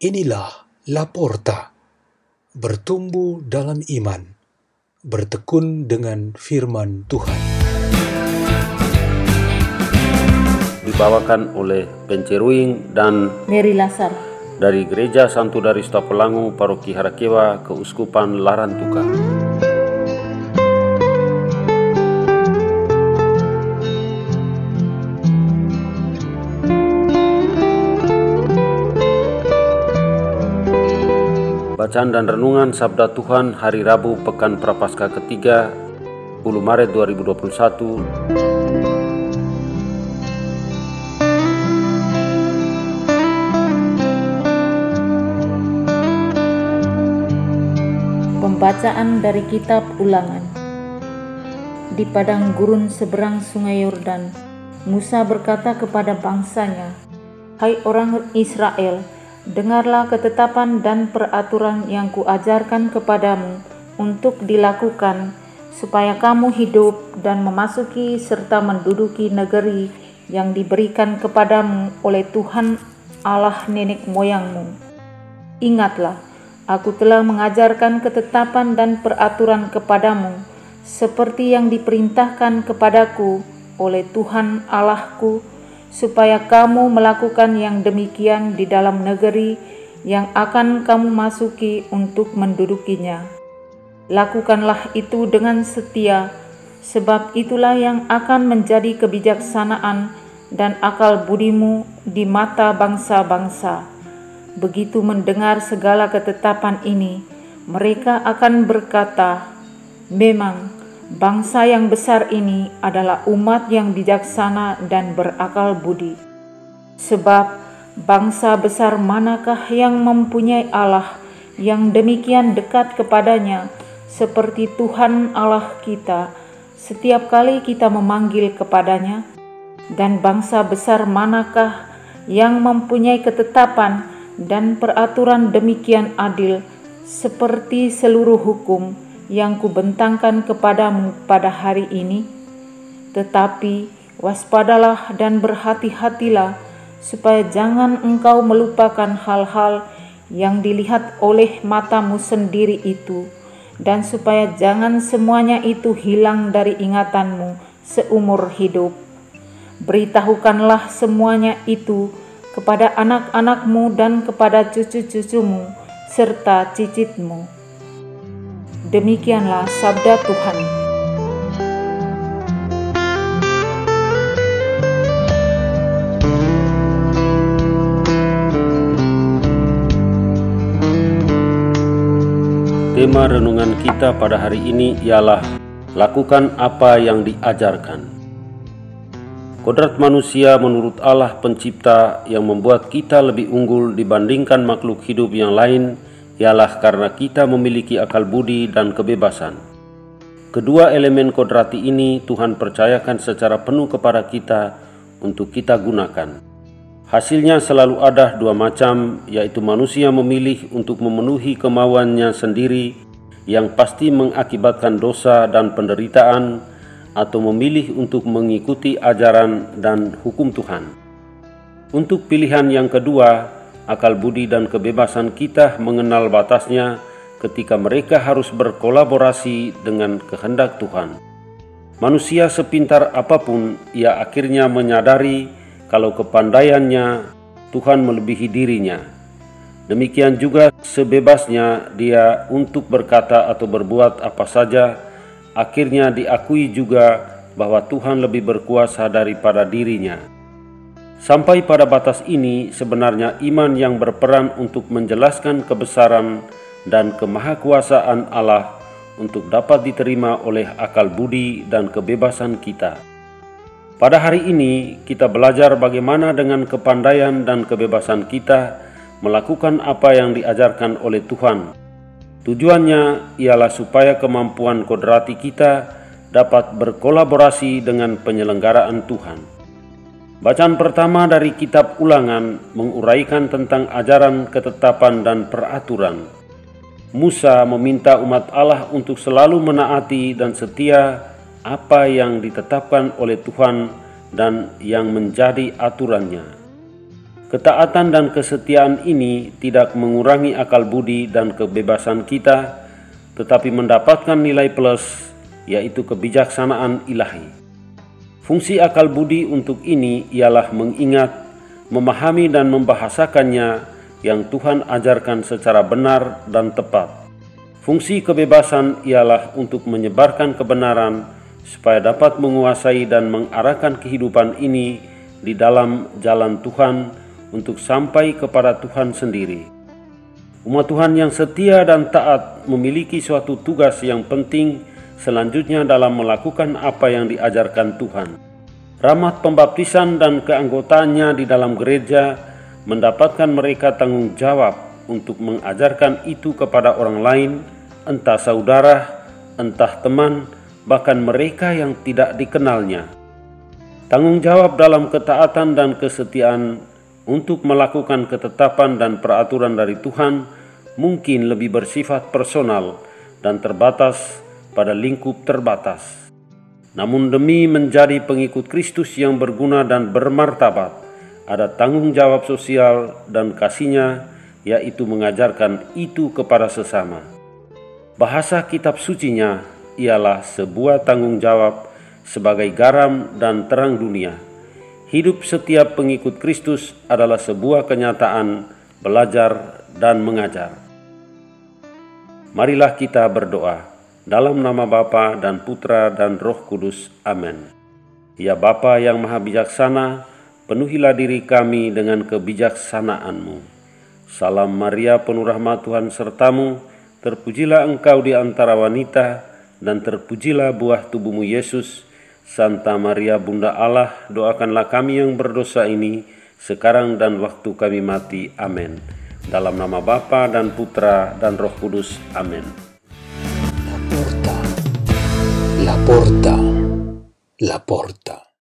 Inilah Laporta, bertumbuh dalam iman, bertekun dengan firman Tuhan. dibawakan oleh Penceruing dan Mary Lasar dari Gereja Santo Dari Tapelangu Paroki Harakewa Keuskupan Larantuka. Bacaan dan Renungan Sabda Tuhan Hari Rabu Pekan Prapaskah ketiga 10 Maret 2021 Pembacaan dari kitab Ulangan. Di padang gurun seberang sungai Yordan Musa berkata kepada bangsanya Hai orang Israel dengarlah ketetapan dan peraturan yang kuajarkan kepadamu untuk dilakukan supaya kamu hidup dan memasuki serta menduduki negeri yang diberikan kepadamu oleh Tuhan Allah nenek moyangmu. Ingatlah Aku telah mengajarkan ketetapan dan peraturan kepadamu, seperti yang diperintahkan kepadaku oleh Tuhan Allahku, supaya kamu melakukan yang demikian di dalam negeri yang akan kamu masuki untuk mendudukinya. Lakukanlah itu dengan setia, sebab itulah yang akan menjadi kebijaksanaan dan akal budimu di mata bangsa-bangsa begitu mendengar segala ketetapan ini, mereka akan berkata, "Memang bangsa yang besar ini adalah umat yang bijaksana dan berakal budi." Sebab bangsa besar manakah yang mempunyai Allah yang demikian dekat kepadanya, seperti Tuhan Allah kita, setiap kali kita memanggil kepadanya, dan bangsa besar manakah yang mempunyai ketetapan dan peraturan demikian adil seperti seluruh hukum yang kubentangkan kepadamu pada hari ini. Tetapi waspadalah dan berhati-hatilah supaya jangan engkau melupakan hal-hal yang dilihat oleh matamu sendiri itu dan supaya jangan semuanya itu hilang dari ingatanmu seumur hidup. Beritahukanlah semuanya itu kepada anak-anakmu dan kepada cucu-cucumu serta cicitmu. Demikianlah sabda Tuhan. Tema renungan kita pada hari ini ialah lakukan apa yang diajarkan. Kodrat manusia menurut Allah pencipta yang membuat kita lebih unggul dibandingkan makhluk hidup yang lain ialah karena kita memiliki akal budi dan kebebasan. Kedua elemen kodrati ini Tuhan percayakan secara penuh kepada kita untuk kita gunakan. Hasilnya selalu ada dua macam, yaitu manusia memilih untuk memenuhi kemauannya sendiri yang pasti mengakibatkan dosa dan penderitaan, atau memilih untuk mengikuti ajaran dan hukum Tuhan. Untuk pilihan yang kedua, akal budi dan kebebasan kita mengenal batasnya ketika mereka harus berkolaborasi dengan kehendak Tuhan. Manusia sepintar apa pun, ia akhirnya menyadari kalau kepandaiannya Tuhan melebihi dirinya. Demikian juga sebebasnya dia untuk berkata atau berbuat apa saja, akhirnya diakui juga bahwa Tuhan lebih berkuasa daripada dirinya. Sampai pada batas ini, sebenarnya iman yang berperan untuk menjelaskan kebesaran dan kemahakuasaan Allah untuk dapat diterima oleh akal budi dan kebebasan kita. Pada hari ini, kita belajar bagaimana dengan kepandaian dan kebebasan kita melakukan apa yang diajarkan oleh Tuhan. Tujuannya ialah supaya kemampuan kodrati kita dapat berkolaborasi dengan penyelenggaraan Tuhan. Bacaan pertama dari kitab Ulangan menguraikan tentang ajaran ketetapan dan peraturan. Musa meminta umat Allah untuk selalu menaati dan setia apa yang ditetapkan oleh Tuhan dan yang menjadi aturannya. Ketaatan dan kesetiaan ini tidak mengurangi akal budi dan kebebasan kita, tetapi mendapatkan nilai plus, yaitu kebijaksanaan ilahi. Fungsi akal budi untuk ini ialah mengingat, memahami, dan membahasakannya yang Tuhan ajarkan secara benar dan tepat. Fungsi kebebasan ialah untuk menyebarkan kebenaran supaya dapat menguasai dan mengarahkan kehidupan ini di dalam jalan Tuhan untuk sampai kepada Tuhan sendiri. Umat Tuhan yang setia dan taat memiliki suatu tugas yang penting selanjutnya dalam melakukan apa yang diajarkan Tuhan. Rahmat pembaptisan dan keanggotaannya di dalam gereja mendapatkan mereka tanggung jawab untuk mengajarkan itu kepada orang lain, entah saudara, entah teman, bahkan mereka yang tidak dikenalnya. Tanggung jawab dalam ketaatan dan kesetiaan untuk melakukan ketetapan dan peraturan dari Tuhan mungkin lebih bersifat personal dan terbatas pada lingkup terbatas. Namun demi menjadi pengikut Kristus yang berguna dan bermartabat, ada tanggung jawab sosial dan kasihnya yaitu mengajarkan itu kepada sesama. Bahasa kitab sucinya ialah sebuah tanggung jawab sebagai garam dan terang dunia Hidup setiap pengikut Kristus adalah sebuah kenyataan belajar dan mengajar. Marilah kita berdoa dalam nama Bapa dan Putra dan Roh Kudus. Amin. Ya Bapa yang Maha Bijaksana, penuhilah diri kami dengan kebijaksanaanmu. Salam Maria penuh rahmat Tuhan sertamu, terpujilah engkau di antara wanita, dan terpujilah buah tubuhmu Yesus, Santa Maria Bunda Allah, doakanlah kami yang berdosa ini sekarang dan waktu kami mati. Amin. Dalam nama Bapa dan Putra dan Roh Kudus. Amin. La porta, la porta.